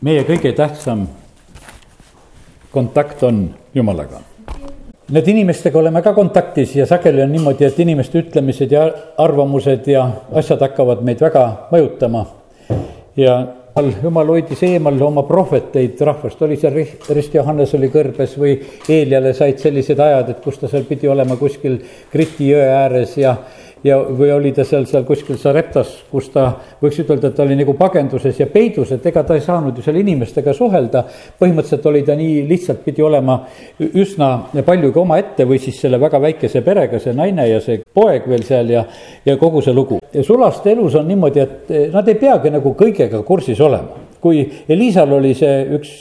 meie kõige tähtsam kontakt on Jumalaga. Need inimestega oleme ka kontaktis ja sageli on niimoodi, et inimeste ütlemised ja arvamused ja asjad hakkavad meid väga mõjutama. ja jumal hoidis eemal oma prohveteid rahvast, oli seal Rist Johannes oli kõrbes või Eeliale said sellised ajad, et kus ta seal pidi olema kuskil Kriti jõe ääres ja ja, või oli ta seal, seal kuskil Sareptas, kus ta, võiks ütelda, et ta oli nagu pagenduses ja peidus, et ega ta ei saanud ju seal inimestega suhelda. põhimõtteliselt oli ta nii, lihtsalt pidi olema üsna palju ka omaette või siis selle väga väikese perega, see naine ja see poeg veel seal ja, ja kogu see lugu. ja sulaste elus on niimoodi, et nad ei peagi nagu kõigega kursis olema kui Elisal oli see üks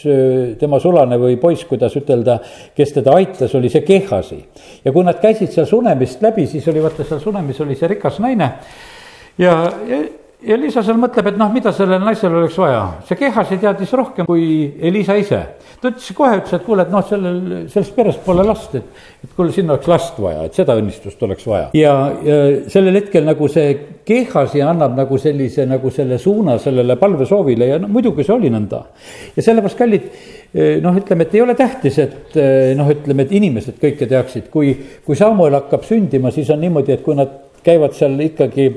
tema sulane või poiss, kuidas ütelda, kes teda aitas, oli see Kehasi. ja kui nad käisid seal Sunemist läbi, siis oli vaata seal Sunemis oli see rikas naine ja, ja ja Liisa seal mõtleb, et noh, mida sellel naisel oleks vaja. see Kehasi teadis rohkem kui Elisa ise. ta ütles kohe, ütles, et kuule, et noh, sellel, sellest perest pole last, et, et kuule, sinna oleks last vaja, et seda õnnistust oleks vaja. ja, ja sellel hetkel nagu see Kehasi annab nagu sellise, nagu selle suuna sellele palvesoovile ja no muidugi see oli nõnda. ja sellepärast, kallid, noh, ütleme, et ei ole tähtis, et noh, ütleme, et inimesed kõike teaksid, kui, kui Samuel hakkab sündima, siis on niimoodi, et kui nad käivad seal ikkagi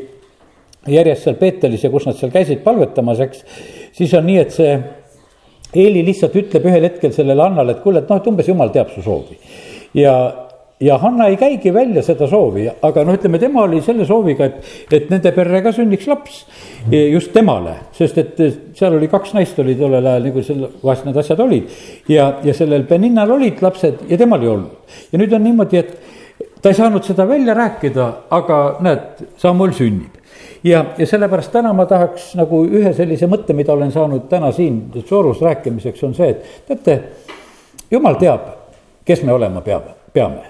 järjest seal Peetelis ja kus nad seal käisid palvetamas, eks, siis on nii, et see Eeli lihtsalt ütleb ühel hetkel sellele Hannale, et kuule, et noh, et umbes jumal teab su soovi. ja, ja Hanna ei käigi välja seda soovi, aga noh, ütleme tema oli selle sooviga, et, et nende perre ka sünniks laps. just temale, sest et seal oli kaks naist oli tollel ajal nagu seal vahest need asjad olid. ja, ja sellel Beninnal olid lapsed ja temal ei olnud. ja nüüd on niimoodi, et ta ei saanud seda välja rääkida, aga näed, Samuel sünnib ja, ja sellepärast täna ma tahaks nagu ühe sellise mõtte, mida olen saanud täna siin Soorus rääkimiseks, on see, et teate, jumal teab, kes me olema peame, peame.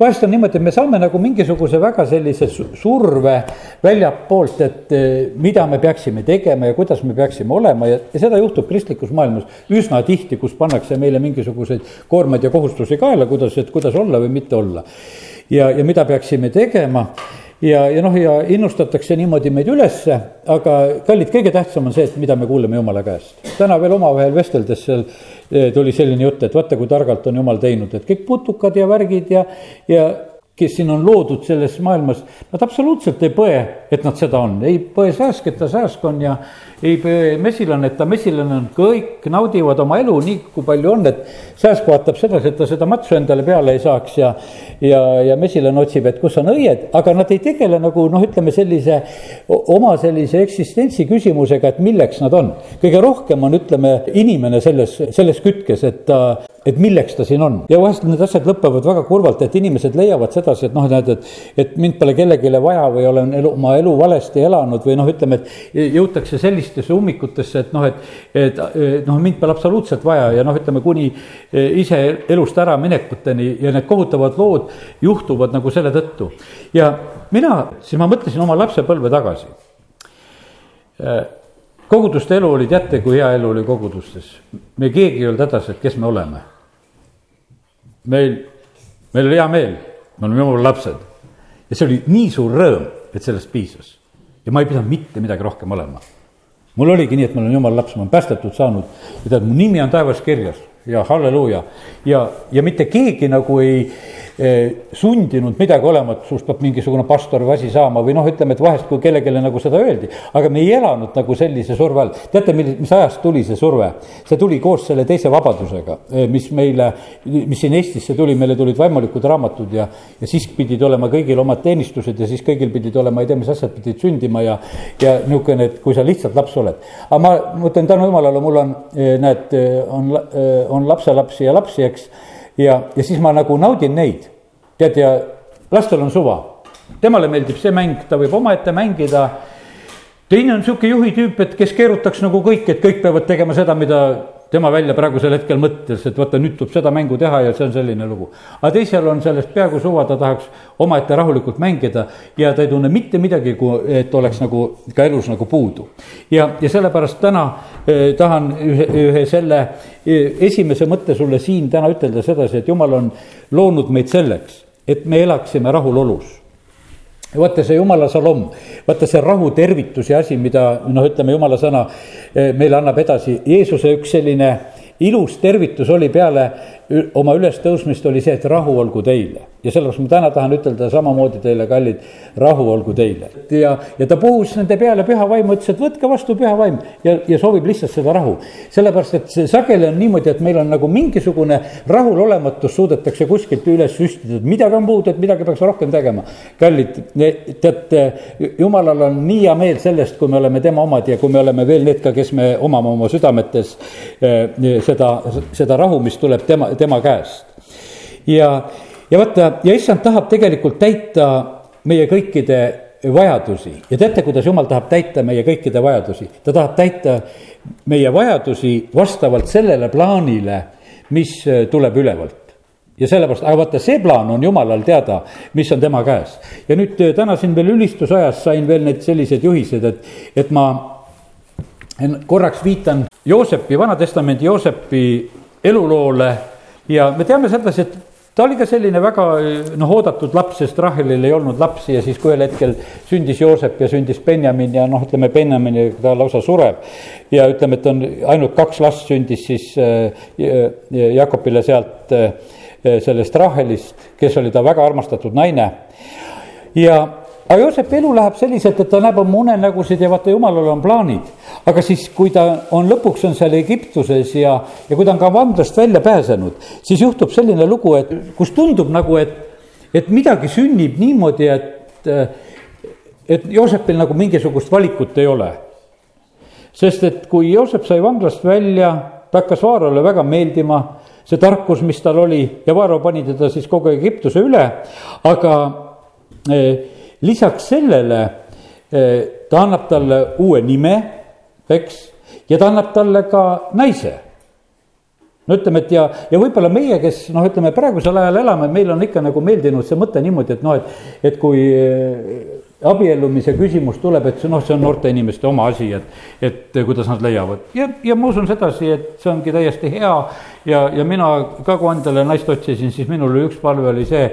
vahest on niimoodi, et me saame nagu mingisuguse väga sellise surve väljapoolt, et eh, mida me peaksime tegema ja kuidas me peaksime olema ja, ja seda juhtub kristlikus maailmas üsna tihti, kus pannakse meile mingisuguseid koormaid ja kohustusi kaela, kuidas, et kuidas olla või mitte olla. ja, ja mida peaksime tegema ja, ja noh, ja innustatakse niimoodi meid ülesse, aga kallid, kõige tähtsam on see, et mida me kuuleme Jumala käest. täna veel omavahel vesteldes seal eh, tuli selline jutt, et vaata, kui targalt on Jumal teinud, et kõik putukad ja värgid ja, ja kes siin on loodud selles maailmas, nad absoluutselt ei põe, et nad seda on, ei põe sääsk, et ta sääsk on ja ei mesilane, et ta mesilane on, kõik naudivad oma elu nii, kui palju on, et sääsk vaatab sedasi, et ta seda matsu endale peale ei saaks ja ja, ja mesilane otsib, et kus on õied, aga nad ei tegele nagu noh, ütleme sellise oma sellise eksistentsi küsimusega, et milleks nad on. kõige rohkem on, ütleme, inimene selles, selles kütkes, et ta et milleks ta siin on ja vahest need asjad lõpevad väga kurvalt, et inimesed leiavad sedasi, et noh, näed, et, et mind pole kellelegi vaja või olen elu, oma elu valesti elanud või noh, ütleme, et jõutakse sellistesse ummikutesse, et noh, et, et noh, mind pole absoluutselt vaja ja noh, ütleme kuni ise elust äraminekuteni ja need kohutavad lood juhtuvad nagu selle tõttu. ja mina, siis ma mõtlesin oma lapsepõlve tagasi koguduste elu oli, teate, kui hea elu oli kogudustes? me keegi ei olnud hädas, et kes me oleme meil, meil oli hea meel, me oleme jumala lapsed. ja see oli nii suur rõõm, et sellest piisas. ja ma ei pidanud mitte midagi rohkem olema. Mul oligi nii, et ma olen jumala laps, ma olen päästetud saanud ja tead, mu nimi on taevas kirjas ja halleluuja. ja, ja mitte keegi nagu ei sundinud midagi olema, et sinust peab mingisugune pastor või asi saama või noh, ütleme, et vahest, kui kellelegi nagu seda öeldi, aga me ei elanud nagu sellise surve all. teate, mil-, mis ajast tuli see surve? see tuli koos selle teise vabadusega, eh, mis meile, mis siin Eestisse tuli, meile tulid vaimulikud raamatud ja, ja siis pidid olema kõigil omad teenistused ja siis kõigil pidid olema, ei tea, mis asjad pidid sündima ja, ja niisugune, et kui sa lihtsalt laps oled. aga ma mõtlen tänu jumalale, mul on, eh, näed, on, on lapselapsi ja lapsi, eks ja, ja siis ma nagu naudin neid. tead, ja lastel on suva, temale meeldib see mäng, ta võib omaette mängida. teine on sihuke juhi tüüp, et kes keerutaks nagu kõik, et kõik peavad tegema seda, mida tema välja praegusel hetkel mõtles, et vaata, nüüd tuleb seda mängu teha ja see on selline lugu. aga teisel on sellest peaaegu suva, ta tahaks omaette rahulikult mängida ja ta ei tunne mitte midagi, et oleks nagu ka elus nagu puudu. ja, ja sellepärast täna eh, tahan ühe, ühe selle eh, esimese mõtte sulle siin täna ütelda sedasi, et jumal on loonud meid selleks, et me elaksime rahulolus vaata see jumala salom, vaata see rahu tervitus ja asi, mida noh, ütleme jumala sõna eh, meile annab edasi, Jeesuse üks selline ilus tervitus oli peale oma ülestõusmist oli see, et rahu olgu teile. Ja sellepärast ma täna tahan ütelda samamoodi teile, kallid, rahu olgu teile. ja, ja ta puhus nende peale püha vaimu, ütles, et võtke vastu püha vaim ja, ja soovib lihtsalt seda rahu. sellepärast, et see sageli on niimoodi, et meil on nagu mingisugune rahulolematus suudetakse kuskilt üles süstida, et midagi on puudu, et midagi peaks rohkem tegema. kallid, teate, jumalal on nii hea meel sellest, kui me oleme tema omad ja kui me oleme veel need ka, kes me omame oma südametes eh, seda, seda rahu, mis tuleb tema tema käest. ja, ja vaata, ja issand tahab tegelikult täita meie kõikide vajadusi. Ja teate, kuidas jumal tahab täita meie kõikide vajadusi, ta tahab täita meie vajadusi vastavalt sellele plaanile, mis äh, tuleb ülevalt. Ja sellepärast, aga vaata, see plaan on jumalal teada, mis on tema käes. ja nüüd äh, täna siin veel ülistusajas sain veel need sellised juhised, et, et ma korraks viitan Joosepi, Vana-testamendi Joosepi eluloole. Ja me teame sedasi, et ta oli ka selline väga noh, oodatud laps, sest Rahelil ei olnud lapsi ja siis, kui ühel hetkel sündis Joosep ja sündis Benjamin ja noh, ütleme Benjamini ta lausa sureb. ja ütleme, et on ainult kaks last sündis siis äh, Jakobile sealt äh, sellest Rahelist, kes oli ta väga armastatud naine. ja aga Joosepi elu läheb selliselt, et ta näeb oma unenägusid ja vaata, jumalal on plaanid. aga siis, kui ta on lõpuks on seal Egiptuses ja, ja kui ta on ka vanglast välja pääsenud, siis juhtub selline lugu, et kus tundub nagu, et, et midagi sünnib niimoodi, et, et Joosepil nagu mingisugust valikut ei ole. sest et kui Joosep sai vanglast välja, ta hakkas Vaarole väga meeldima, see tarkus, mis tal oli ja Vaaro pani teda siis kogu Egiptuse üle, aga eh, lisaks sellele eh, ta annab talle uue nime, eks, ja ta annab talle ka naise. No ütleme, et ja, ja võib-olla meie, kes noh, ütleme praegusel ajal elame, meil on ikka nagu meeldinud see mõte niimoodi, et noh, et, et kui eh, abiellumise küsimus tuleb, et see noh, see on noorte inimeste oma asi, et, et kuidas nad leiavad. ja, ja ma usun sedasi, et see ongi täiesti hea ja, ja mina ka, kui endale naist otsisin, siis minul oli üks palve oli see,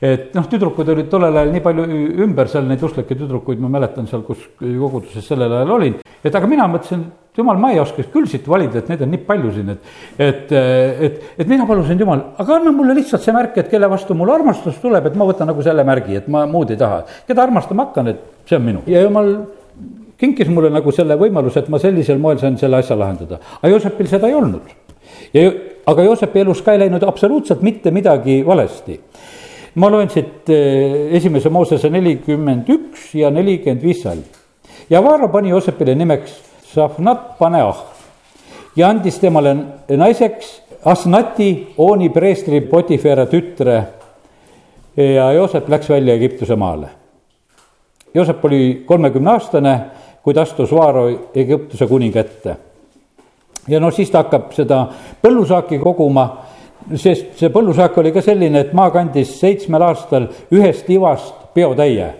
et noh, tüdrukud olid tollel ajal nii palju ümber seal, neid usklikke tüdrukuid, ma mäletan seal, kus koguduses sellel ajal olin. et aga mina mõtlesin, jumal, ma ei oskaks küll siit valida, et neid on nii palju siin, et, et, et, et mina palusin jumal, aga anna mulle lihtsalt see märk, et kelle vastu mul armastus tuleb, et ma võtan nagu selle märgi, et ma muud ei taha. keda armastama hakkan, et see on minu ja jumal kinkis mulle nagu selle võimaluse, et ma sellisel moel sain selle asja lahendada, aga Joosepil seda ei olnud. ja, aga Joosepi elus ka ei läinud absoluutselt mitte midagi valesti ma loen siit eh, esimese Moosese nelikümmend üks ja nelikümmend viis salm. ja Vaara pani Joosepile nimeks Safnat Paneah ja andis temale naiseks Asnati, Ooni preestri Potifera tütre. ja Joosep läks välja Egiptuse maale. Joosep oli kolmekümne aastane, kui ta astus Vaaro Egiptuse kuninga ette. ja no siis ta hakkab seda põllusaaki koguma sest see põllusaak oli ka selline, et maa kandis seitsmel aastal ühest ivast peotäie.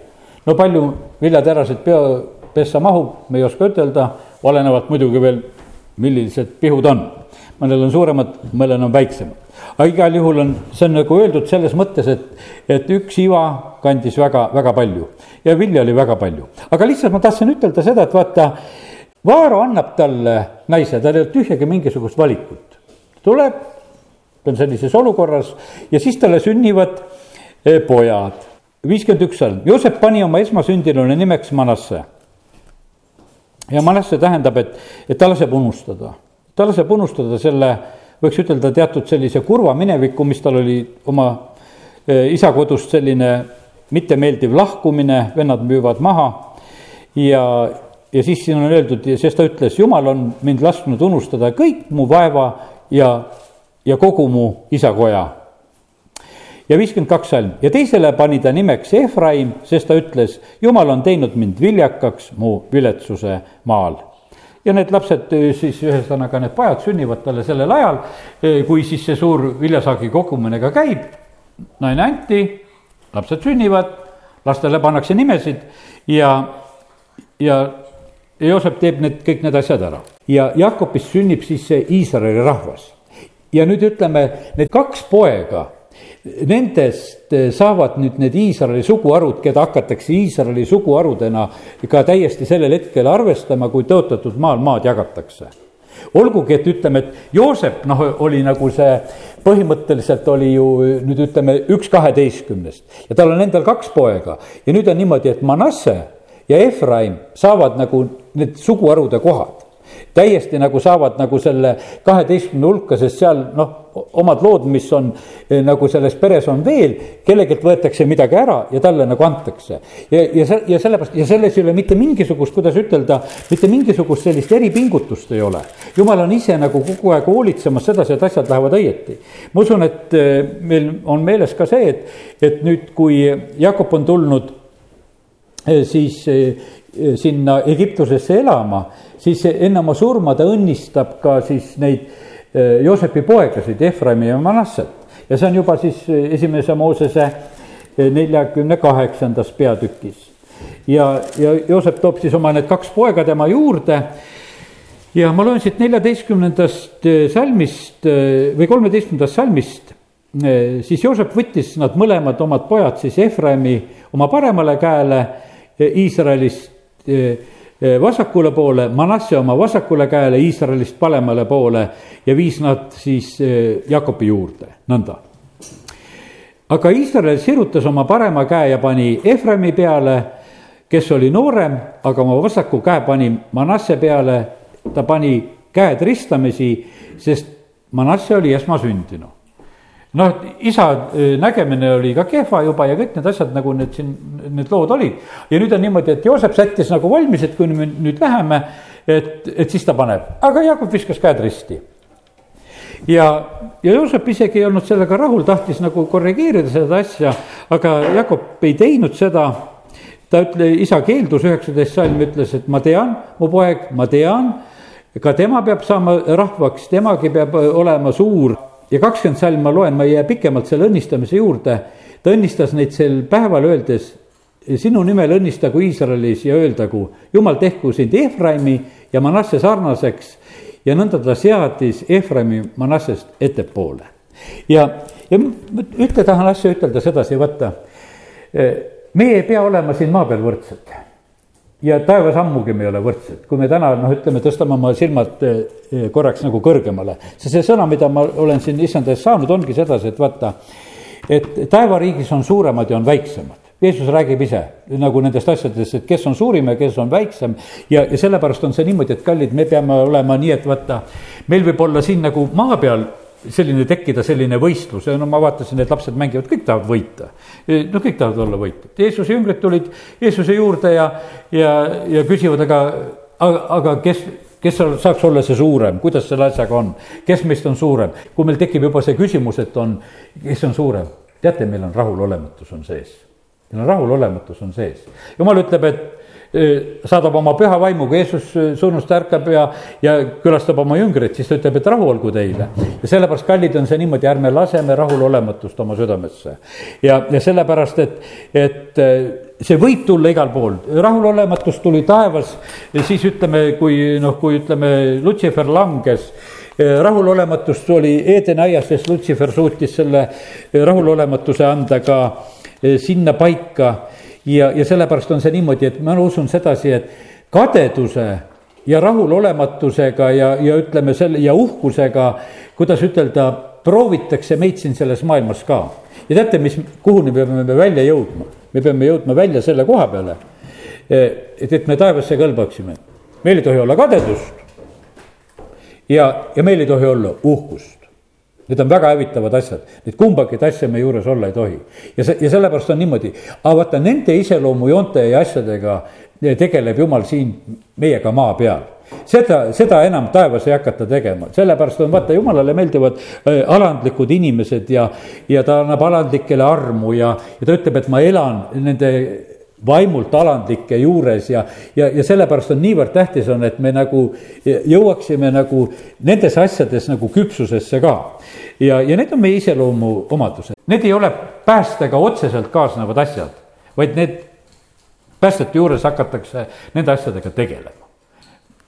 no palju viljaterasid peopessa mahub, me ei oska ütelda, olenevalt muidugi veel, millised pihud on. mõnel on suuremad, mõnel on väiksemad. aga igal juhul on, see on nagu öeldud selles mõttes, et, et üks iva kandis väga, väga palju ja vilja oli väga palju. aga lihtsalt ma tahtsin ütelda seda, et vaata, Vaaro annab talle naise, tal ei olnud tühjagi mingisugust valikut. tuleb ta on sellises olukorras ja siis talle sünnivad eh, pojad. viiskümmend üks salm, Joosep pani oma esmasündinule nimeks Manasse. Ja Manasse tähendab, et, et ta laseb unustada, ta laseb unustada selle, võiks ütelda teatud sellise kurva mineviku, mis tal oli oma eh, isa kodust selline mittemeeldiv lahkumine, vennad müüvad maha ja, ja siis siin on öeldud, sest ta ütles, jumal on mind lasknud unustada kõik mu vaeva ja ja kogu mu isakoja. Ja viiskümmend kaks salm. Ja teisele pani ta nimeks Efraim, sest ta ütles, jumal on teinud mind viljakaks mu viletsuse maal. Ja need lapsed siis ühesõnaga need pojad sünnivad talle sellel ajal, kui siis see suur viljasaagi kogumine ka käib. naine anti, lapsed sünnivad, lastele pannakse nimesid ja, ja Joosep teeb need kõik need asjad ära. Ja Jakobist sünnib siis see Iisraeli rahvas. Ja nüüd ütleme, need kaks poega, Nendest saavad nüüd need Iisraeli suguharud, keda hakatakse Iisraeli suguharudena ka täiesti sellel hetkel arvestama, kui tõotatud maal maad jagatakse. Olgugi, et ütleme, et Joosep, noh, oli nagu see, põhimõtteliselt oli ju nüüd ütleme, üks kaheteistkümnest. Ja tal on endal kaks poega. Ja nüüd on niimoodi, et Manasse ja Efraim saavad nagu need suguharude kohad täiesti nagu saavad nagu selle kaheteistkümne hulka, sest seal noh, omad lood, mis on eh, nagu selles peres on veel, kellegilt võetakse midagi ära ja talle nagu antakse. ja, ja see, ja sellepärast ja selles ei ole mitte mingisugust, kuidas ütelda, mitte mingisugust sellist eripingutust ei ole. jumal on ise nagu kogu aeg hoolitsemas sedasi, et asjad lähevad õieti. ma usun, et eh, meil on meeles ka see, et, et nüüd, kui Jakob on tulnud eh, siis sinna Egiptusesse elama siis enne oma surma ta õnnistab ka siis neid eh, Joosepi poegasid, Efraimi ja Manasset. ja see on juba siis eh, esimese Moosese eh, neljakümne kaheksandas peatükis. ja, ja Joosep toob siis oma need kaks poega tema juurde ja ma loen siit neljateistkümnendast salmist või kolmeteistkümnendast salmist, siis Joosep võttis nad mõlemad omad pojad siis Efraimi oma paremale käele Iisraelist vasakule poole, Manasse oma vasakule käele, Iisraelist paremale poole ja viis nad siis eh, Jakobi juurde, nõnda. aga Iisrael sirutas oma parema käe ja pani Efraimi peale, kes oli noorem, aga oma vasaku käe pani Manasse peale, ta pani käed ristamisi, sest Manasse oli esmasündinu noh, isa e, nägemine oli ka kehva juba ja kõik need asjad, nagu need siin, need lood olid. ja nüüd on niimoodi, et Joosep sättis nagu valmis, et kui me nüüd läheme, et, et siis ta paneb, aga Jakob viskas käed risti. ja, ja Joosep isegi ei olnud sellega rahul, tahtis nagu korrigeerida seda asja, aga Jakob ei teinud seda ta ütle, isa keeldus, üheksateist salm ütles, et ma tean, mu poeg, ma tean, ka tema peab saama rahvaks, temagi peab olema suur ja kakskümmend salm ma loen, ma ei jää pikemalt selle õnnistamise juurde. ta õnnistas neid sel päeval öeldes, sinu nimel õnnistagu Iisraelis ja öeldagu, jumal tehku sind Efraimi ja Manasse sarnaseks. ja nõnda ta seadis Efraimi Manassest ettepoole. ja, ja ütle, tahan asja ütelda sedasi, vaata. meie ei pea olema siin maa peal võrdsed ja taevas ammugi ei ole võrdsed, kui me täna noh, ütleme, tõstame oma silmad eh, eh, korraks nagu kõrgemale. see, see sõna, mida ma olen siin issanda eest saanud, ongi sedasi, et vaata, et taevariigis on suuremad ja on väiksemad. Jeesus räägib ise nagu nendest asjadest, et kes on suurim ja kes on väiksem ja, ja sellepärast on see niimoodi, et kallid, me peame olema nii, et vaata, meil võib olla siin nagu maa peal selline tekkida selline võistlus no ma vaatasin, et lapsed mängivad, kõik tahavad võita. no kõik tahavad olla võitjad, Jeesuse jüngrid tulid Jeesuse juurde ja, ja, ja küsivad, aga, aga, aga kes, kes saaks olla see suurem, kuidas selle asjaga on, kes meist on suurem? kui meil tekib juba see küsimus, et on, kes on suurem, teate, meil on rahulolematus on sees. meil on rahulolematus on sees, jumal ütleb, et saadab oma püha vaimu, kui Jeesus surnust ärkab ja, ja külastab oma jüngreid, siis ta ütleb, et rahu olgu teile. ja sellepärast, kallid, on see niimoodi, ärme laseme rahulolematust oma südamesse. ja, ja sellepärast, et, et see võib tulla igal pool, rahulolematus tuli taevas, siis ütleme, kui noh, kui ütleme, Lutsifer langes rahulolematust oli Eedeni aias, sest Lutsifer suutis selle rahulolematuse anda ka sinna paika ja, ja sellepärast on see niimoodi, et ma usun sedasi, et kadeduse ja rahulolematusega ja, ja ütleme selle ja uhkusega, kuidas ütelda, proovitakse meid siin selles maailmas ka. ja teate, mis, kuhuni me peame välja jõudma? me peame jõudma välja selle koha peale, et, et me taevasse kõlbaksime. meil ei tohi olla kadedust ja, ja meil ei tohi olla uhkust. Need on väga hävitavad asjad, neid kumbagi asja me juures olla ei tohi. ja see, ja sellepärast on niimoodi, aga vaata nende iseloomujoonte ja asjadega tegeleb jumal siin meiega maa peal. Seda, seda enam taevas ei hakata tegema, sellepärast on vaata, jumalale meeldivad äh, alandlikud inimesed ja, ja ta annab alandlikele armu ja, ja ta ütleb, et ma elan nende vaimult alandlike juures ja, ja, ja sellepärast on niivõrd tähtis on, et me nagu jõuaksime nagu nendes asjades nagu küpsusesse ka. ja, ja need on meie iseloomu omadused, need ei ole päästega otseselt kaasnevad asjad, vaid need päästjate juures hakatakse nende asjadega tegelema.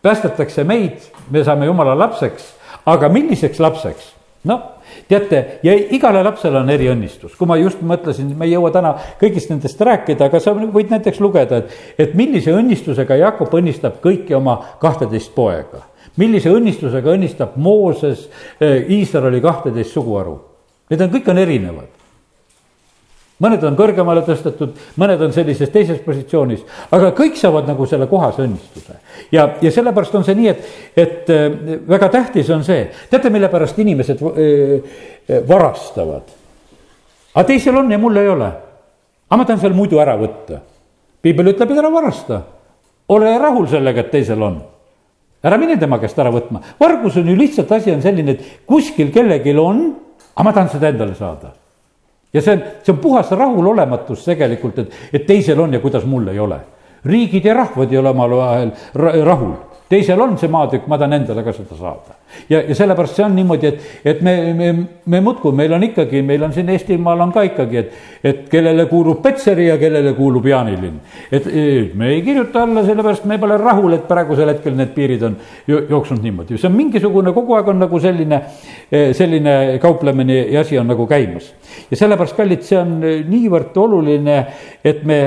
päästetakse meid, me saame jumala lapseks, aga milliseks lapseks? Noh, teate, ja igale lapsele on eriõnnistus, kui ma just mõtlesin, me ei jõua täna kõigist nendest rääkida, aga sa võid näiteks lugeda, et, et millise õnnistusega Jakob õnnistab kõiki oma kahteteist poega. millise õnnistusega õnnistab Mooses eh, Iisraeli kahteteist suguharu. Need on, kõik on erinevad mõned on kõrgemale tõstetud, mõned on sellises teises positsioonis, aga kõik saavad nagu selle kohase õnnistuse. ja, ja sellepärast on see nii, et, et äh, väga tähtis on see, teate, mille pärast inimesed äh, äh, varastavad? aga teisel on ja mul ei ole. aga ma tahan selle muidu ära võtta. piibel ütleb, et ära varasta. ole rahul sellega, et teisel on ära mine tema käest ära võtma, vargus on ju lihtsalt asi on selline, et kuskil kellelgi on, aga ma tahan seda endale saada ja see on, see on puhas rahulolematus tegelikult, et, et teisel on ja kuidas mul ei ole. riigid ja rahvad ei ole omavahel rahul teisel on see maatükk, ma tahan endale ka seda saada. Ja, ja sellepärast see on niimoodi, et, et me, me, me muudkui, meil on ikkagi, meil on siin Eestimaal on ka ikkagi, et, et kellele kuulub Petseri ja kellele kuulub Jaanilinn. et me ei kirjuta alla, sellepärast me pole rahul, et praegusel hetkel need piirid on jooksnud niimoodi, see on mingisugune, kogu aeg on nagu selline, selline kauplemine ja asi on nagu käimas. ja sellepärast, kallid, see on niivõrd oluline, et me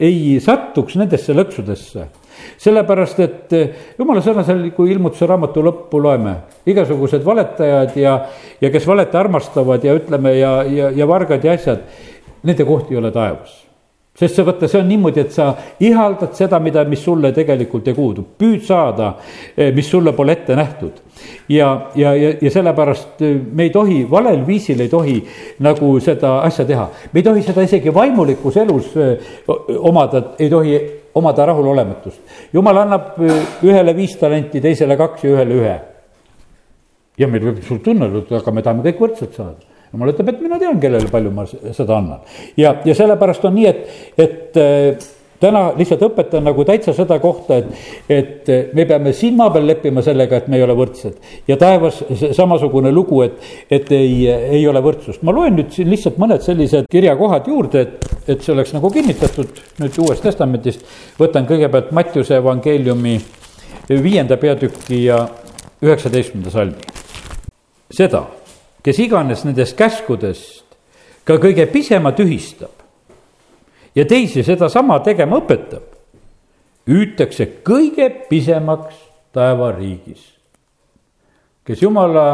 ei sattuks nendesse lõksudesse sellepärast, et eh, jumala sõna seal, kui ilmutuse raamatu lõppu loeme, igasugused valetajad ja, ja kes valeta armastavad ja ütleme ja, ja, ja vargad ja asjad, nende koht ei ole taevas sest see, vaata, see on niimoodi, et sa ihaldad seda, mida, mis sulle tegelikult ei kuudu, püüd saada, eh, mis sulle pole ette nähtud. ja, ja, ja, ja sellepärast eh, me ei tohi, valel viisil ei tohi nagu seda asja teha. me ei tohi seda isegi vaimulikus elus omada, ei tohi omada rahulolematust. jumal annab ühele viis talenti, teisele kaks ja ühele ühe. ja meil võib sul tunne olla, aga me tahame kõik võrdselt saada. jumal ütleb, et mina tean, kellele palju ma seda annan. ja, ja sellepärast on nii, et, et täna lihtsalt õpetan nagu täitsa seda kohta, et, et me peame siin maa peal leppima sellega, et me ei ole võrdsed. ja taevas samasugune lugu, et, et ei, ei ole võrdsust. ma loen nüüd siin lihtsalt mõned sellised kirjakohad juurde, et, et see oleks nagu kinnitatud nüüd Uuest Testamendist. võtan kõigepealt Mattiuse evangeeliumi viienda peatüki ja üheksateistkümnenda salmi. seda, kes iganes nendest käskudest ka kõige pisema tühistab ja teisi sedasama tegema õpetab, hüütakse kõige pisemaks taevariigis. kes jumala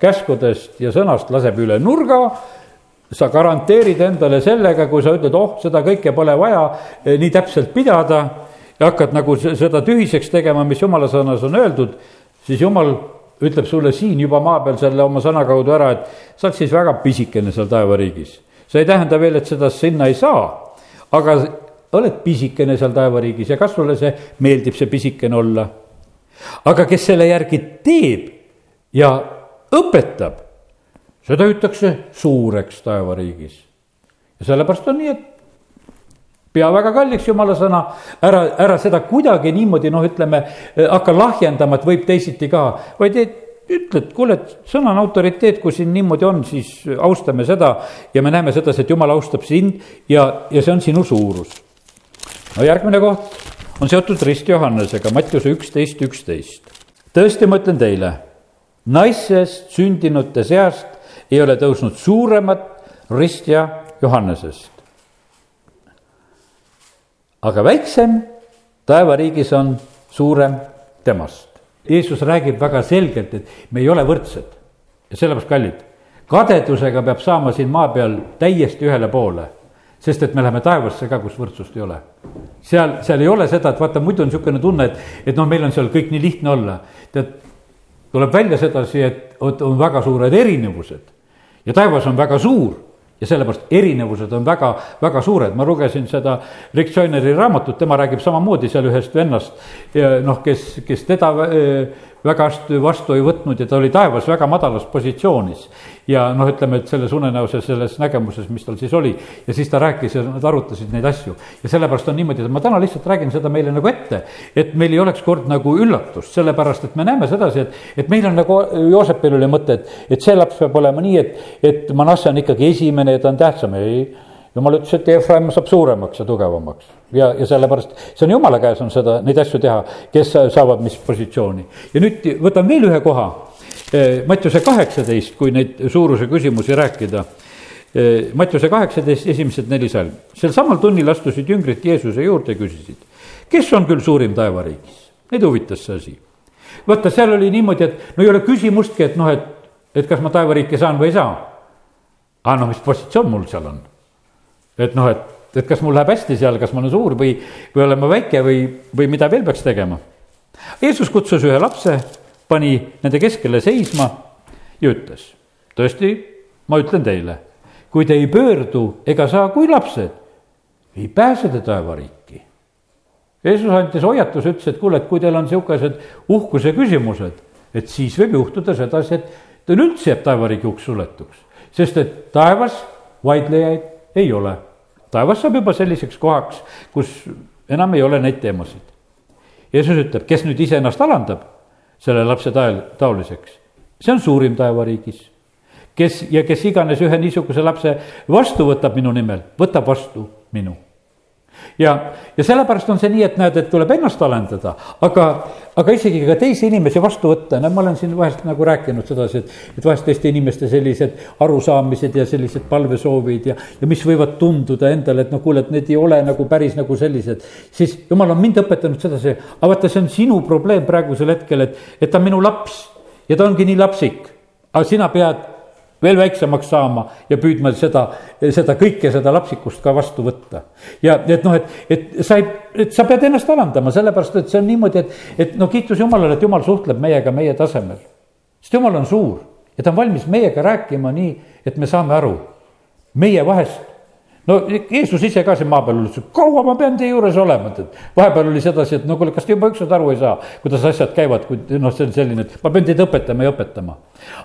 käskudest ja sõnast laseb üle nurga, sa garanteerid endale sellega, kui sa ütled, oh, seda kõike pole vaja eh, nii täpselt pidada ja hakkad nagu seda tühiseks tegema, mis jumala sõnas on öeldud, siis jumal ütleb sulle siin juba maa peal selle oma sõna kaudu ära, et sa oled siis väga pisikene seal taevariigis. see ei tähenda veel, et seda sinna ei saa aga oled pisikene seal taevariigis ja kas sulle see meeldib, see pisikene olla. aga kes selle järgi teeb ja õpetab, seda hüütakse suureks taevariigis. ja sellepärast on nii, et pea väga kalliks jumala sõna, ära, ära seda kuidagi niimoodi noh, ütleme, hakka lahjendama, et võib teisiti ka, vaid et ütled, kuule, et sõna on autoriteet, kui siin niimoodi on, siis austame seda ja me näeme sedasi, et jumal austab sind ja, ja see on sinu suurus. no järgmine koht on seotud Rist Johannesega, Mattiuse üksteist, üksteist. tõesti, ma ütlen teile, naissest sündinute seast ei ole tõusnud suuremat Ristja Johannesest. aga väiksem taevariigis on suurem temast. Jeesus räägib väga selgelt, et me ei ole võrdsed ja sellepärast kallid. kadedusega peab saama siin maa peal täiesti ühele poole, sest et me läheme taevasse ka, kus võrdsust ei ole. seal, seal ei ole seda, et vaata, muidu on niisugune tunne, et, et noh, meil on seal kõik nii lihtne olla. tead, tuleb välja sedasi, et on väga suured erinevused ja taevas on väga suur ja sellepärast erinevused on väga, väga suured, ma lugesin seda Rick Joyneri raamatut, tema räägib samamoodi seal ühest vennast. noh, kes, kes teda väga vastu ei võtnud ja ta oli taevas väga madalas positsioonis. ja noh, ütleme, et selles unenäoses, selles nägemuses, mis tal siis oli ja siis ta rääkis ja nad arutasid neid asju. ja sellepärast on niimoodi, et ma täna lihtsalt räägin seda meile nagu ette, et meil ei oleks kord nagu üllatust, sellepärast et me näeme sedasi, et, et meil on nagu Joosepil oli mõte, et, et see laps peab olema nii, et, et Manasse on ikkagi esimene ja ta on tähtsam, ei jumal ütles, et Efraim saab suuremaks ja tugevamaks ja, ja sellepärast see on jumala käes on seda, neid asju teha, kes saavad mis positsiooni. ja nüüd võtan veel ühe koha, Mattiuse kaheksateist, kui neid suuruse küsimusi rääkida. Mattiuse kaheksateist, esimesed neli salm. sel samal tunnil astusid jüngrid Jeesuse juurde ja küsisid, kes on küll suurim taevariigis? Neid huvitas see asi. vaata, seal oli niimoodi, et no ei ole küsimustki, et noh, et, et kas ma taevariiki saan või ei saa. aga no mis positsioon mul seal on? Et noh, et, et kas mul läheb hästi seal, kas ma olen suur või, või olen ma väike või, või mida veel peaks tegema. Jeesus kutsus ühe lapse, pani nende keskele seisma ja ütles, tõesti, ma ütlen teile, kui te ei pöördu ega saa kui lapsed, ei pääse te taevariiki. Jeesus andis hoiatuse, ütles, et kuule, et kui teil on niisugused uhkuse küsimused, et siis võib juhtuda sedasi, et teil üldse jääb taevariigi uks suletuks, sest et taevas vaidlejaid ei ole. Taevas saab juba selliseks kohaks, kus enam ei ole neid teemasid. Jeesus ütleb, kes nüüd iseennast alandab selle lapse tael, taoliseks, see on suurim taevariigis. kes ja kes iganes ühe niisuguse lapse vastu võtab minu nimel, võtab vastu minu ja, ja sellepärast on see nii, et näed, et tuleb ennast alendada, aga, aga isegi ka teisi inimesi vastu võtta, no ma olen siin vahest nagu rääkinud sedasi, et, et vahest teiste inimeste sellised arusaamised ja sellised palvesoovid ja, ja mis võivad tunduda endale, et no kuule, et need ei ole nagu päris nagu sellised. siis jumal on mind õpetanud sedasi, aga vaata, see on sinu probleem praegusel hetkel, et, et ta on minu laps ja ta ongi nii lapsik, aga sina pead veel väiksemaks saama ja püüdma seda, seda kõike, seda lapsikust ka vastu võtta. ja et noh, et, et sa ei, et sa pead ennast alandama, sellepärast et see on niimoodi, et, et no kiitus Jumalale, et Jumal suhtleb meiega meie tasemel. sest Jumal on suur ja ta on valmis meiega rääkima nii, et me saame aru. meie vahest no Jeesus ise ka siin maa peal ütles, kaua ma pean teie juures olema, et vahepeal oli sedasi, et no kuule, kas te juba ükskord aru ei saa, kuidas asjad käivad, kui noh, see on selline, et ma pean teid õpetama ja õpetama.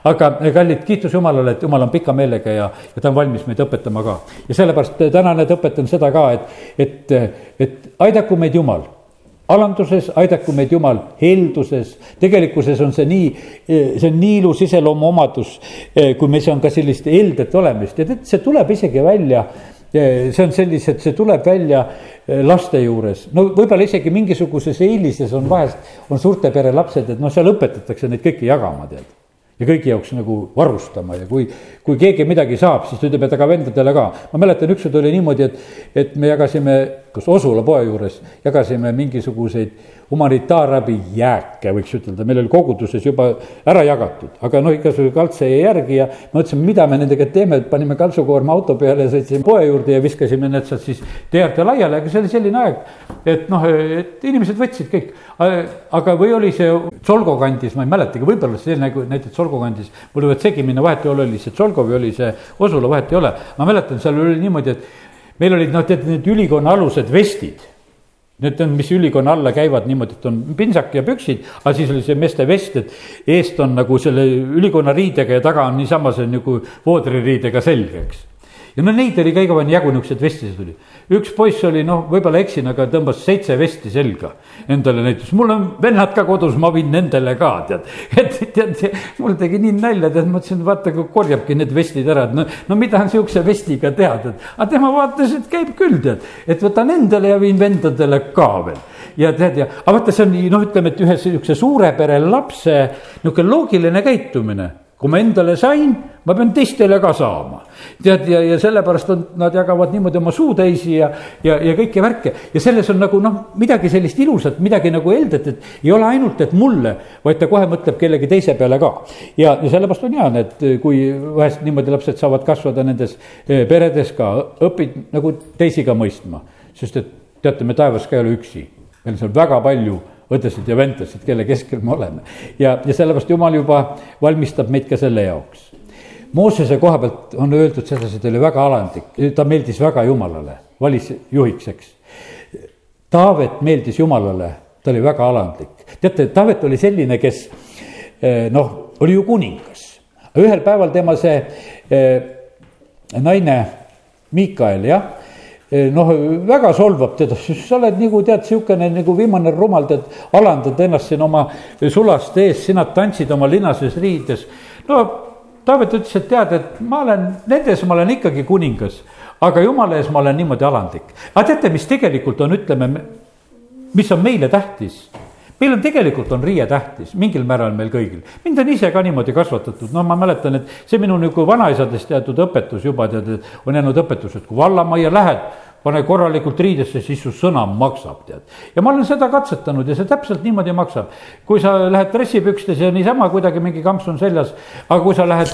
aga kallid, kiitus Jumalale, et Jumal on pika meelega ja, ja ta on valmis meid õpetama ka. ja sellepärast täna need õpetan seda ka, et, et, et aidaku meid Jumal alanduses, aidaku meid Jumal helduses, tegelikkuses on see nii, see on nii ilus iseloomuomadus, kui meis on ka sellist heldet olemist ja tead, see tuleb isegi välja see on sellised, see tuleb välja eh, laste juures, no võib-olla isegi mingisuguses eelises on vahest, on suurte pere lapsed, et noh, seal õpetatakse neid kõiki jagama, tead. ja kõigi jaoks nagu varustama ja kui, kui keegi midagi saab, siis ta ütleb, et aga vendadele ka. ma mäletan, ükskord oli niimoodi, et, et me jagasime, kas Osula poe juures, jagasime mingisuguseid humanitaarabi jääke, võiks ütelda, meil oli koguduses juba ära jagatud, aga noh, igasugune kaltse jäi järgi ja mõtlesime, mida me nendega teeme, panime kaltsukoorma auto peale, sõitsime poe juurde ja viskasime need sealt siis tee äärde laiali, aga see oli selline aeg, et noh, et inimesed võtsid kõik. aga või oli see Tsolgo kandis, ma ei mäletagi, võib-olla see nagu näiteks Tsolgo kandis, mul võivad segi minna, vahet ei ole, oli see Tsolgo või oli see Osula, vahet ei ole. ma mäletan, seal oli niimoodi, et meil olid noh, tead need ülikonna alused vestid Need on, mis ülikonna alla käivad niimoodi, et on pintsak ja püksid, aga siis oli see meeste vest, et eest on nagu selle ülikonna riidega ja taga on niisama see nagu voodririidega selge, eks ja no neid oli ka igavene jagu, niisuguseid vestisid oli. üks poiss oli noh, võib-olla eksin, aga tõmbas seitse vesti selga endale näitas, mul on vennad ka kodus, ma viin nendele ka tead. et tead, mul tegi nii nalja, tead, mõtlesin, vaata kui korjabki need vestid ära, et no, no mida on sihukese vestiga teha, tead. aga tema vaatas, et käib küll tead, et võtan endale ja viin vendadele ka veel ja tead ja, aga vaata, see on nii, noh, ütleme, et ühe sihukese suure pere lapse niisugune loogiline käitumine kui ma endale sain, ma pean teistele ka saama. tead, ja, ja sellepärast on, nad jagavad niimoodi oma suutäisi ja, ja, ja kõiki värke ja selles on nagu noh, midagi sellist ilusat, midagi nagu heldet, et ei ole ainult, et mulle, vaid ta kohe mõtleb kellegi teise peale ka. ja, ja sellepärast on hea, et kui vahest niimoodi lapsed saavad kasvada nendes eh, peredes ka, õpid nagu teisi ka mõistma, sest et teate, me taevas ka ei ole üksi, meil on seal väga palju õdesid ja vendasid, kelle keskel me oleme. ja, ja sellepärast Jumal juba valmistab meid ka selle jaoks. Moosese koha pealt on öeldud sedasi, ta oli väga alandlik, ta meeldis väga Jumalale, valis juhiks, eks. Taavet meeldis Jumalale, ta oli väga alandlik. teate, Taavet oli selline, kes eh, noh, oli ju kuningas. ühel päeval tema see eh, naine Miikael, jah noh, väga solvab teda, sa oled nagu tead, niisugune nagu viimane rumal, tead, alandad ennast siin oma sulaste ees, sina tantsid oma linases riides. no Taavet ütles, et tead, et ma olen, nendes ma olen ikkagi kuningas, aga jumala ees ma olen niimoodi alandlik. aga teate, mis tegelikult on, ütleme, mis on meile tähtis? Meil on tegelikult on riie tähtis, mingil määral meil kõigil. mind on ise ka niimoodi kasvatatud, no ma mäletan, et see minu nagu vanaisadest teatud õpetus juba tead, on jäänud õpetus, et kui vallamajja lähed, pane korralikult riidesse, siis su sõna maksab, tead. ja ma olen seda katsetanud ja see täpselt niimoodi maksab. kui sa lähed dressipükstes ja niisama kuidagi mingi kamps on seljas, aga kui sa lähed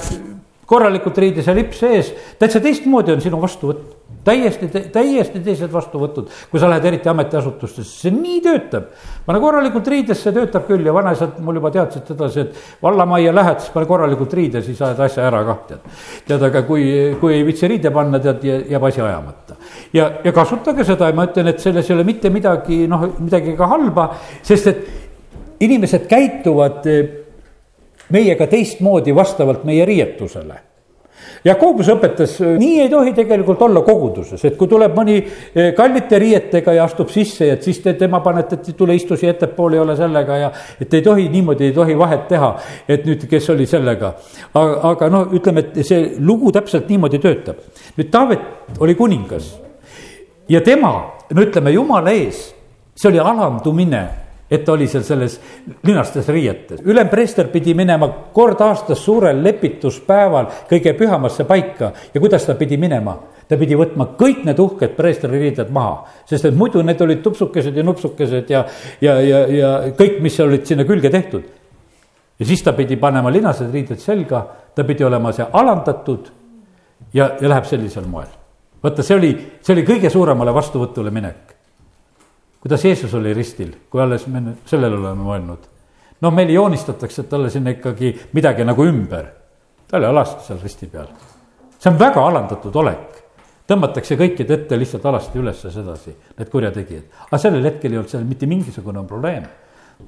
korralikult riides ja lips ees, täitsa teistmoodi on sinu vastuvõtt. Täiesti, täiesti teised vastuvõtud, kui sa lähed eriti ametiasutustesse, see nii töötab. pane korralikult riidesse, töötab küll ja vanaisad mul juba teadsid sedasi, et vallamajja lähed, siis pane korralikult riide, siis ajad asja ära kah tead. tead, aga kui, kui ei viitsi riide panna, tead, jääb asi ajamata. ja, ja kasutage seda ja ma ütlen, et selles ei ole mitte midagi, noh, midagi ka halba, sest et inimesed käituvad meiega teistmoodi vastavalt meie riietusele Jakobus õpetas, nii ei tohi tegelikult olla koguduses, et kui tuleb mõni eh, kallite riietega ja astub sisse, et siis te tema panete, et tule istu siia ettepoole, ei ole sellega ja. et ei tohi niimoodi, ei tohi vahet teha, et nüüd, kes oli sellega. aga, aga noh, ütleme, et see lugu täpselt niimoodi töötab. nüüd Taavet oli kuningas ja tema, no ütleme jumala ees, see oli alandumine et ta oli seal selles linastes riietes. ülempreester pidi minema kord aastas suurel lepituspäeval kõige pühamasse paika ja kuidas ta pidi minema? ta pidi võtma kõik need uhked preestri riided maha, sest et muidu need olid tupsukesed ja nupsukesed ja, ja, ja, ja kõik, mis olid sinna külge tehtud. ja siis ta pidi panema linased riided selga, ta pidi olema see alandatud ja, ja läheb sellisel moel. vaata, see oli, see oli kõige suuremale vastuvõtule minek kuidas Jeesus oli ristil, kui alles me sellele oleme mõelnud. noh, meile joonistatakse talle sinna ikkagi midagi nagu ümber. ta oli alasti seal risti peal. see on väga alandatud olek. tõmmatakse kõikide ette lihtsalt alasti üles sedasi, need kurjategijad. aga sellel hetkel ei olnud seal mitte mingisugune probleem.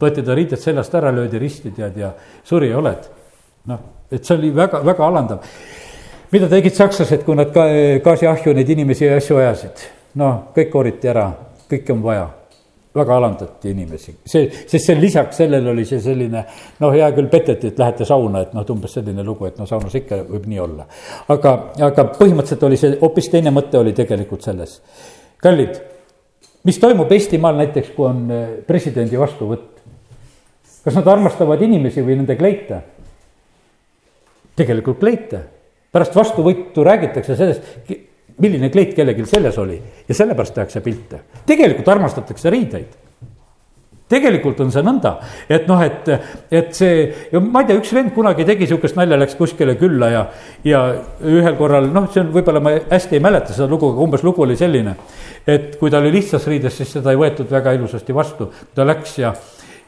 võeti ta riided seljast ära, löödi risti tead ja suri ja oled. noh, et see oli väga, väga alandav. mida tegid sakslased, kui nad ka gaasiahju neid inimesi ja asju ajasid? noh, kõik kooriti ära, kõike on vaja väga alandati inimesi, see, sest see lisaks sellele oli see selline noh, hea küll peteti, et lähete sauna, et noh, et umbes selline lugu, et no saunas ikka võib nii olla. aga, aga põhimõtteliselt oli see hoopis teine mõte oli tegelikult selles. kallid, mis toimub Eestimaal näiteks, kui on eh, presidendi vastuvõtt? kas nad armastavad inimesi või nende kleite? tegelikult kleite, pärast vastuvõttu räägitakse sellest, milline kleit kellelgi seljas oli ja sellepärast tehakse pilte. tegelikult armastatakse riideid tegelikult on see nõnda, et noh, et, et see, ma ei tea, üks vend kunagi tegi sihukest nalja, läks kuskile külla ja, ja ühel korral, noh, see on, võib-olla ma hästi ei mäleta seda lugu, aga umbes lugu oli selline. et kui ta oli lihtsas riides, siis seda ei võetud väga ilusasti vastu, ta läks ja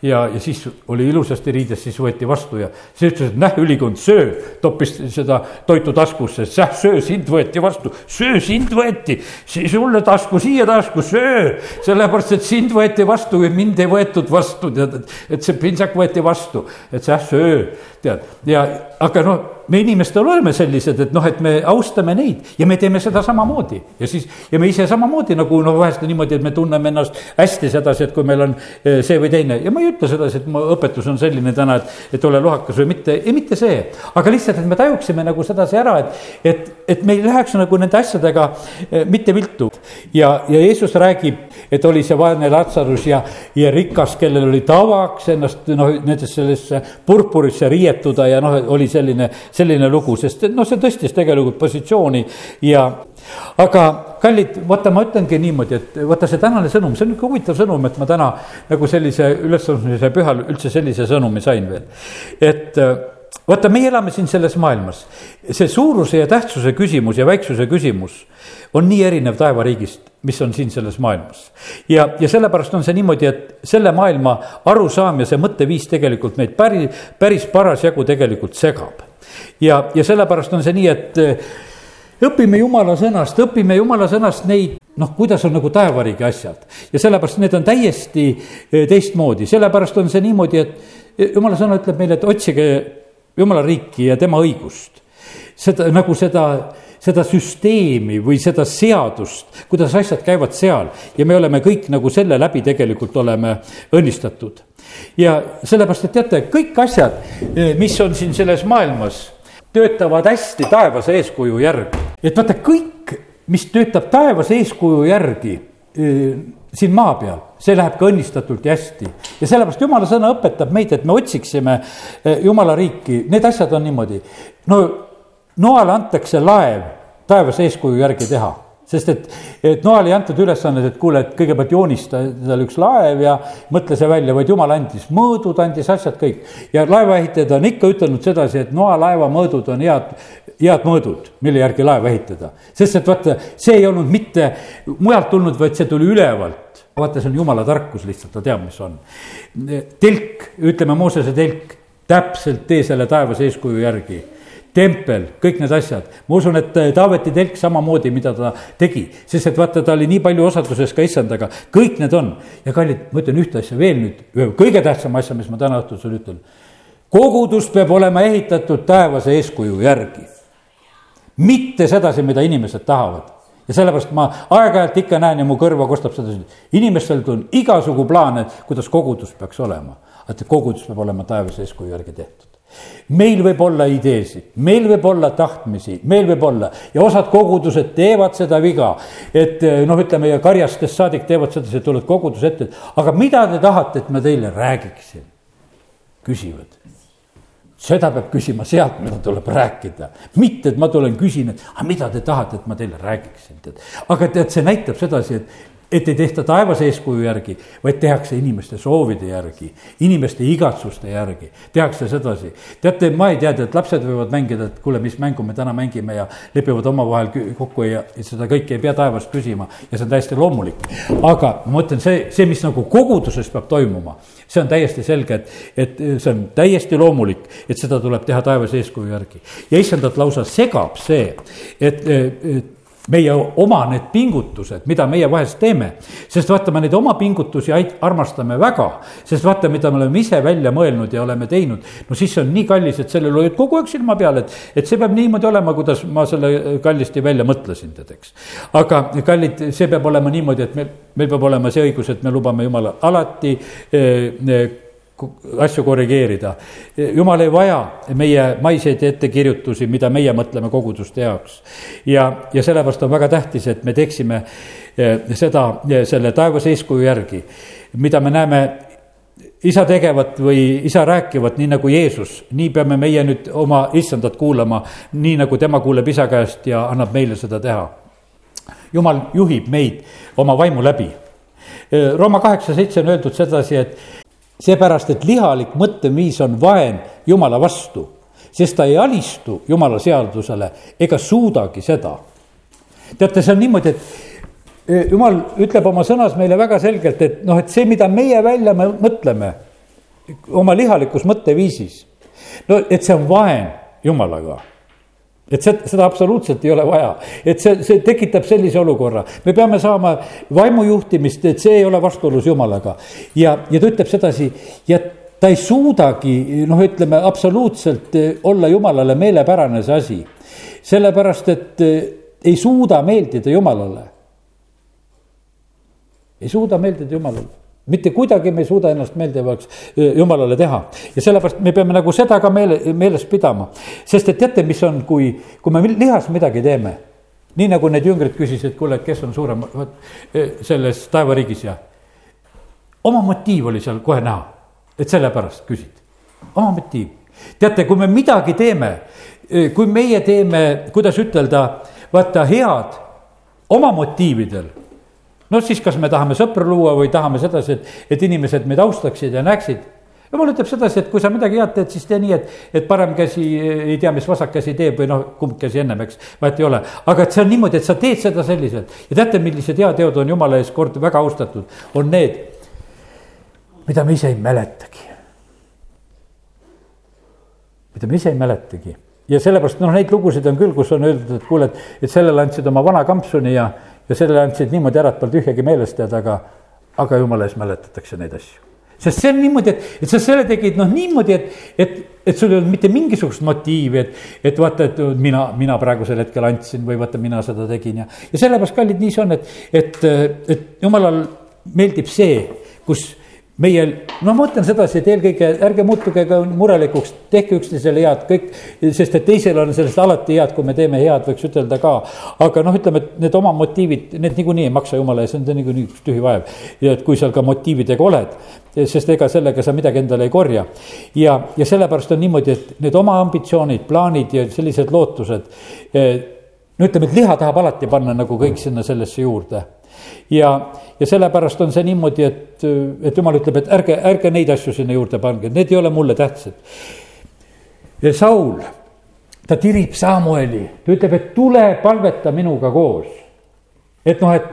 ja, ja siis oli ilusasti riides, siis võeti vastu ja siis ütles, et näh, ülikond, söö. toppis seda toitu taskusse, säh, söö, sind võeti vastu, söö, sind võeti. sulle tasku, siia tasku, söö. sellepärast, et sind võeti vastu või mind ei võetud vastu, tead, et see pintsak võeti vastu, et säh, söö, tead. ja, aga noh me inimestel oleme sellised, et noh, et me austame neid ja me teeme seda samamoodi ja siis ja me ise samamoodi nagu noh, vahest on niimoodi, et me tunneme ennast hästi sedasi, et kui meil on eh, see või teine ja ma ei ütle sedasi, et mu õpetus on selline täna, et, et ole lohakas või mitte, ei mitte see. aga lihtsalt, et me tajuksime nagu sedasi ära, et, et, et me ei läheks nagu nende asjadega eh, mitte viltu. ja, ja Jeesus räägib, et oli see vaene Latsarus ja, ja rikas, kellel oli tavaks ennast noh, nendesse sellesse purpurisse riietuda ja noh, oli selline selline lugu, sest noh, see tõstis tegelikult positsiooni ja aga kallid, vaata, ma ütlengi niimoodi, et vaata see tänane sõnum, see on niisugune huvitav sõnum, et ma täna nagu sellise ülesandmise pühal üldse sellise sõnumi sain veel. et vaata, meie elame siin selles maailmas, see suuruse ja tähtsuse küsimus ja väiksuse küsimus on nii erinev taevariigist, mis on siin selles maailmas. ja, ja sellepärast on see niimoodi, et selle maailma arusaam ja see mõtteviis tegelikult meid päris, päris parasjagu tegelikult segab ja, ja sellepärast on see nii, et eh, õpime jumala sõnast, õpime jumala sõnast neid noh, kuidas on nagu taevariigi asjad. Ja sellepärast need on täiesti eh, teistmoodi, sellepärast on see niimoodi, et eh, jumala sõna ütleb meile, et otsige jumala riiki ja tema õigust. seda nagu seda, seda süsteemi või seda seadust, kuidas asjad käivad seal. Ja me oleme kõik nagu selle läbi tegelikult oleme õnnistatud ja sellepärast, et teate, kõik asjad, eh, mis on siin selles maailmas, töötavad hästi taevase eeskuju järgi. et vaata, kõik, mis töötab taevase eeskuju järgi, eh, siin maa peal, see läheb ka õnnistatult ja hästi. ja sellepärast jumala sõna õpetab meid, et me otsiksime eh, jumala riiki, need asjad on niimoodi. no Noale antakse laev taevas eeskuju järgi teha sest et, et Noale ei antud ülesannet, et kuule, et kõigepealt joonista endale üks laev ja mõtle see välja, vaid jumal andis mõõdud, andis asjad kõik. ja laevaehitajad on ikka ütelnud sedasi, et Noa laeva mõõdud on head, head mõõdud, mille järgi laeva ehitada. sest et vaata, see ei olnud mitte mujalt tulnud, vaid see tuli ülevalt. vaata, see on jumala tarkus lihtsalt, ta teab, mis on. telk, ütleme Moosese telk, täpselt tee selle taevas eeskuju järgi tempel, kõik need asjad. ma usun, et äh, Taaveti telk samamoodi, mida ta tegi, sest et vaata, ta oli nii palju osaduses ka issandaga, kõik need on. ja kallid, ma ütlen ühte asja veel nüüd, ühe kõige tähtsama asja, mis ma täna õhtusel ütlen. kogudus peab olema ehitatud taevase eeskuju järgi. mitte sedasi, mida inimesed tahavad ja sellepärast ma aeg-ajalt ikka näen ja mu kõrva kostab sedasi, inimestel on igasugu plaane, kuidas kogudus peaks olema. et kogudus peab olema taevase eeskuju järgi tehtud meil võib olla ideesid, meil võib olla tahtmisi, meil võib olla ja osad kogudused teevad seda viga. et eh, noh, ütleme ja karjastest saadik teevad sedasi, et tulevad koguduse ette, aga mida te tahate, et ma teile räägiksin? küsivad. seda peab küsima sealt, mida tuleb rääkida, mitte et ma tulen küsin, et aga mida te tahate, et ma teile räägiksin, tead. aga tead, see näitab sedasi, et, et ei tehta taevase eeskuju järgi, vaid tehakse inimeste soovide järgi, inimeste igatsuste järgi, tehakse sedasi. teate, ma ei tea, et lapsed võivad mängida, et kuule, mis mängu me täna mängime ja lepivad omavahel kokku ja seda kõike ei pea taevast küsima ja see on täiesti loomulik. aga ma mõtlen, see, see, mis nagu koguduses peab toimuma, see on täiesti selge, et, et see on täiesti loomulik, et seda tuleb teha taevase eeskuju järgi. ja issandat lausa segab see, et, et meie oma need pingutused, mida meie vahest teeme. sest vaata, me neid oma pingutusi armastame väga, sest vaata, mida me oleme ise välja mõelnud ja oleme teinud. no siis see on nii kallis, et sellel hoiad kogu aeg silma peal, et, et see peab niimoodi olema, kuidas ma selle kallisti välja mõtlesin, tead, eks. aga kallid, see peab olema niimoodi, et meil, meil peab olema see õigus, et me lubame Jumala alati eh, eh, asju korrigeerida. jumal ei vaja meie maiseid ettekirjutusi, mida meie mõtleme koguduste jaoks. ja, ja sellepärast on väga tähtis, et me teeksime eh, seda eh, selle taevase eeskuju järgi, mida me näeme isa tegevat või isa rääkivat, nii nagu Jeesus, nii peame meie nüüd oma issandat kuulama, nii nagu tema kuuleb isa käest ja annab meile seda teha. jumal juhib meid oma vaimu läbi. Eh, Rooma kaheksa seitse on öeldud sedasi, et seepärast, et lihalik mõtteviis on vaen Jumala vastu, sest ta ei alistu Jumala seadusele ega suudagi seda. teate, see on niimoodi, et e, Jumal ütleb oma sõnas meile väga selgelt, et noh, et see, mida meie välja mõtleme oma lihalikus mõtteviisis, no et see on vaen Jumalaga et see, seda absoluutselt ei ole vaja, et see, see tekitab sellise olukorra, me peame saama vaimujuhtimist, et see ei ole vastuolus jumalaga. ja, ja ta ütleb sedasi ja ta ei suudagi noh, ütleme absoluutselt eh, olla jumalale meelepärane see asi. sellepärast, et eh, ei suuda meeldida jumalale. ei suuda meeldida jumalale mitte kuidagi me ei suuda ennast meeldivaks jumalale teha ja sellepärast me peame nagu seda ka meele, meeles pidama. sest et teate, mis on, kui, kui me lihas midagi teeme, nii nagu need jüngrid küsisid, kuule, et kes on suurem selles taevariigis ja oma motiiv oli seal kohe näha, et sellepärast küsid, oma motiiv. teate, kui me midagi teeme, kui meie teeme, kuidas ütelda, vaata head oma motiividel noh, siis kas me tahame sõpru luua või tahame sedasi, et, et inimesed meid austaksid ja näeksid. jumal ütleb sedasi, et kui sa midagi head teed, siis tee nii, et, et parem käsi ei tea, mis vasak käsi teeb või noh, kumb käsi ennem, eks, vahet ei ole. aga et see on niimoodi, et sa teed seda selliselt ja teate, millised heateod on jumala ees kord väga austatud, on need, mida me ise ei mäletagi. mida me ise ei mäletagi ja sellepärast noh, neid lugusid on küll, kus on öeldud, et kuule, et, et sellele andsid oma vana kampsuni ja ja sellele andsid niimoodi ära, et polnud ühtegi meelest teada, aga, aga jumala ees mäletatakse neid asju. sest see on niimoodi, et, et sa selle tegid noh, niimoodi, et, et, et sul ei olnud mitte mingisugust motiivi, et, et vaata, et mina, mina praegusel hetkel andsin või vaata, mina seda tegin ja, ja sellepärast, kallid, nii see on, et, et, et jumalal meeldib see, kus meie, noh, ma mõtlen sedasi, et eelkõige ärge muutuge ka murelikuks, tehke üksteisele head, kõik, sest et teisel on sellest alati head, kui me teeme head, võiks ütelda ka. aga noh, ütleme, et need oma motiivid, need niikuinii ei maksa jumala ees, see on niikuinii üks tühi vaev. ja et kui seal ka motiividega oled, sest ega sellega sa midagi endale ei korja. ja, ja sellepärast on niimoodi, et need oma ambitsioonid, plaanid ja sellised lootused. Eh, no ütleme, et liha tahab alati panna nagu kõik sinna sellesse juurde ja, ja sellepärast on see niimoodi, et, et jumal ütleb, et ärge, ärge neid asju sinna juurde pange, need ei ole mulle tähtsad. Saul, ta tirib Samueli, ta ütleb, et tule palveta minuga koos. et noh, et,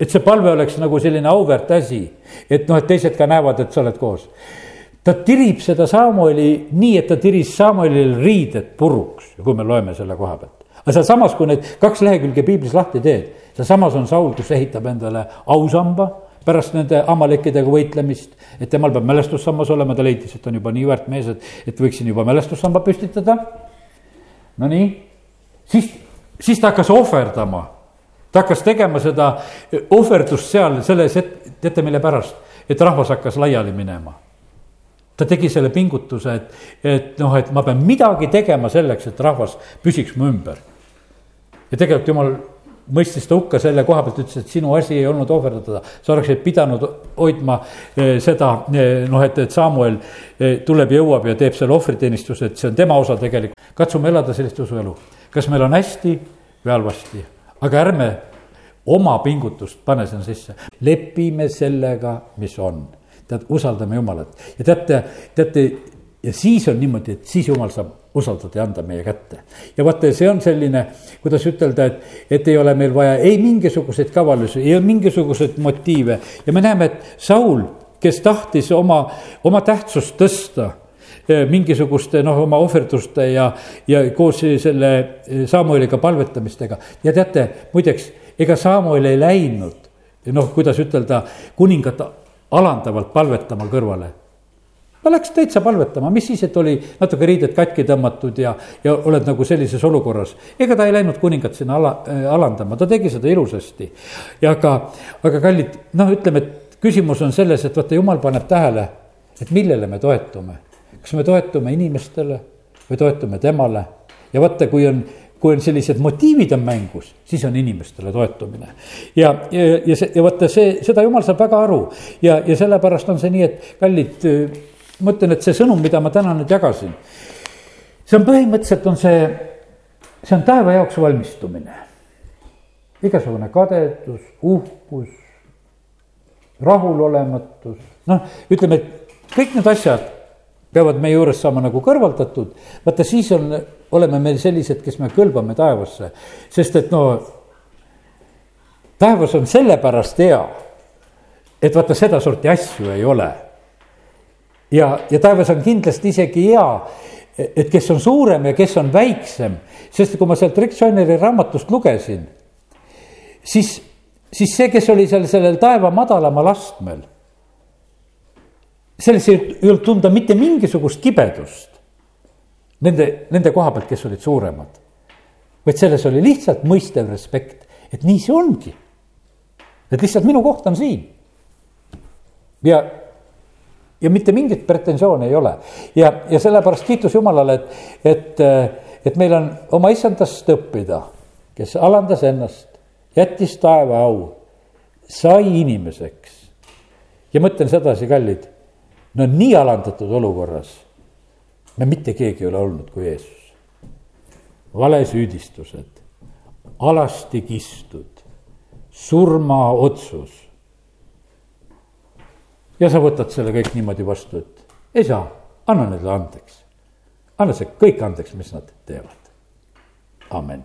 et see palve oleks nagu selline auväärt asi, et noh, et teised ka näevad, et sa oled koos. ta tirib seda Samueli nii, et ta tiris Samuelil riided puruks, kui me loeme selle koha pealt. aga sealsamas, kui need kaks lehekülge piiblis lahti teed sealsamas on Saul, kes ehitab endale ausamba pärast nende amalekidega võitlemist, et temal peab mälestussammas olema, ta leidis, et on juba nii väärt mees, et, et võiksin juba mälestussamba püstitada. Nonii, siis, siis ta hakkas ohverdama. ta hakkas tegema seda ohverdust seal selles, et teate, mille pärast, et rahvas hakkas laiali minema ta tegi selle pingutuse, et, et noh, et ma pean midagi tegema selleks, et rahvas püsiks mu ümber. ja tegelikult jumal mõistis ta hukka selle koha pealt, ütles, et sinu asi ei olnud ohverdada. sa oleksid pidanud hoidma eh, seda eh, noh, et, et Samuel eh, tuleb, jõuab ja teeb selle ohvriteenistuse, et see on tema osa tegelikult. katsume elada sellist usuelu, kas meil on hästi? Või halvasti, aga ärme oma pingutust pane sinna sisse, lepime sellega, mis on. tead, usaldame Jumalat. ja teate, teate ja siis on niimoodi, et siis Jumal saab usaldada ja anda meie kätte. ja vaata, see on selline, kuidas ütelda, et, et ei ole meil vaja ei mingisuguseid kavalusi, ei mingisuguseid motiive ja me näeme, et Saul, kes tahtis oma, oma tähtsust tõsta eh, mingisuguste noh, oma ohverduste ja, ja koos selle eh, Samueliga palvetamistega. ja teate, muideks, ega Samuel ei läinud noh, kuidas ütelda, kuningat alandavalt palvetama kõrvale ta läks täitsa palvetama, mis siis, et oli natuke riided katki tõmmatud ja, ja oled nagu sellises olukorras. ega ta ei läinud kuningat sinna ala äh,, alandama, ta tegi seda ilusasti. ja aga, aga kallid, noh, ütleme, et küsimus on selles, et vaata, jumal paneb tähele, et millele me toetume. kas me toetume inimestele või toetume temale ja vaata, kui on kui on sellised motiivid on mängus, siis on inimestele toetumine. ja, ja, ja see, ja vaata see, seda jumal saab väga aru ja, ja sellepärast on see nii, et kallid ma ütlen, et see sõnum, mida ma täna nüüd jagasin, see on põhimõtteliselt on see, see on taeva jaoks valmistumine. igasugune kadedus, uhkus, rahulolematus, noh, ütleme, et kõik need asjad peavad meie juures saama nagu kõrvaldatud. vaata, siis on, oleme me sellised, kes me kõlbame taevasse, sest et no taevas on sellepärast hea, et vaata sedasorti asju ei ole ja, ja taevas on kindlasti isegi hea, et kes on suurem ja kes on väiksem, sest kui ma sealt Rick Joyneri raamatust lugesin, siis, siis see, kes oli seal sellel taeva madalamal astmel, selles ei olnud tunda mitte mingisugust kibedust nende, nende koha pealt, kes olid suuremad. vaid selles oli lihtsalt mõistev respekt, et nii see ongi. et lihtsalt minu koht on siin. ja ja mitte mingit pretensiooni ei ole. ja, ja sellepärast kiitus Jumalale, et, et, et meil on oma issandast õppida, kes alandas ennast, jättis taeva au, sai inimeseks. ja mõtlen sedasi, kallid, no nii alandatud olukorras me mitte keegi ei ole olnud kui Jeesus. valesüüdistused, alasti kistud, surmaotsus ja sa võtad selle kõik niimoodi vastu, et isa, anna neile andeks. anna see kõik andeks, mis nad teevad. amin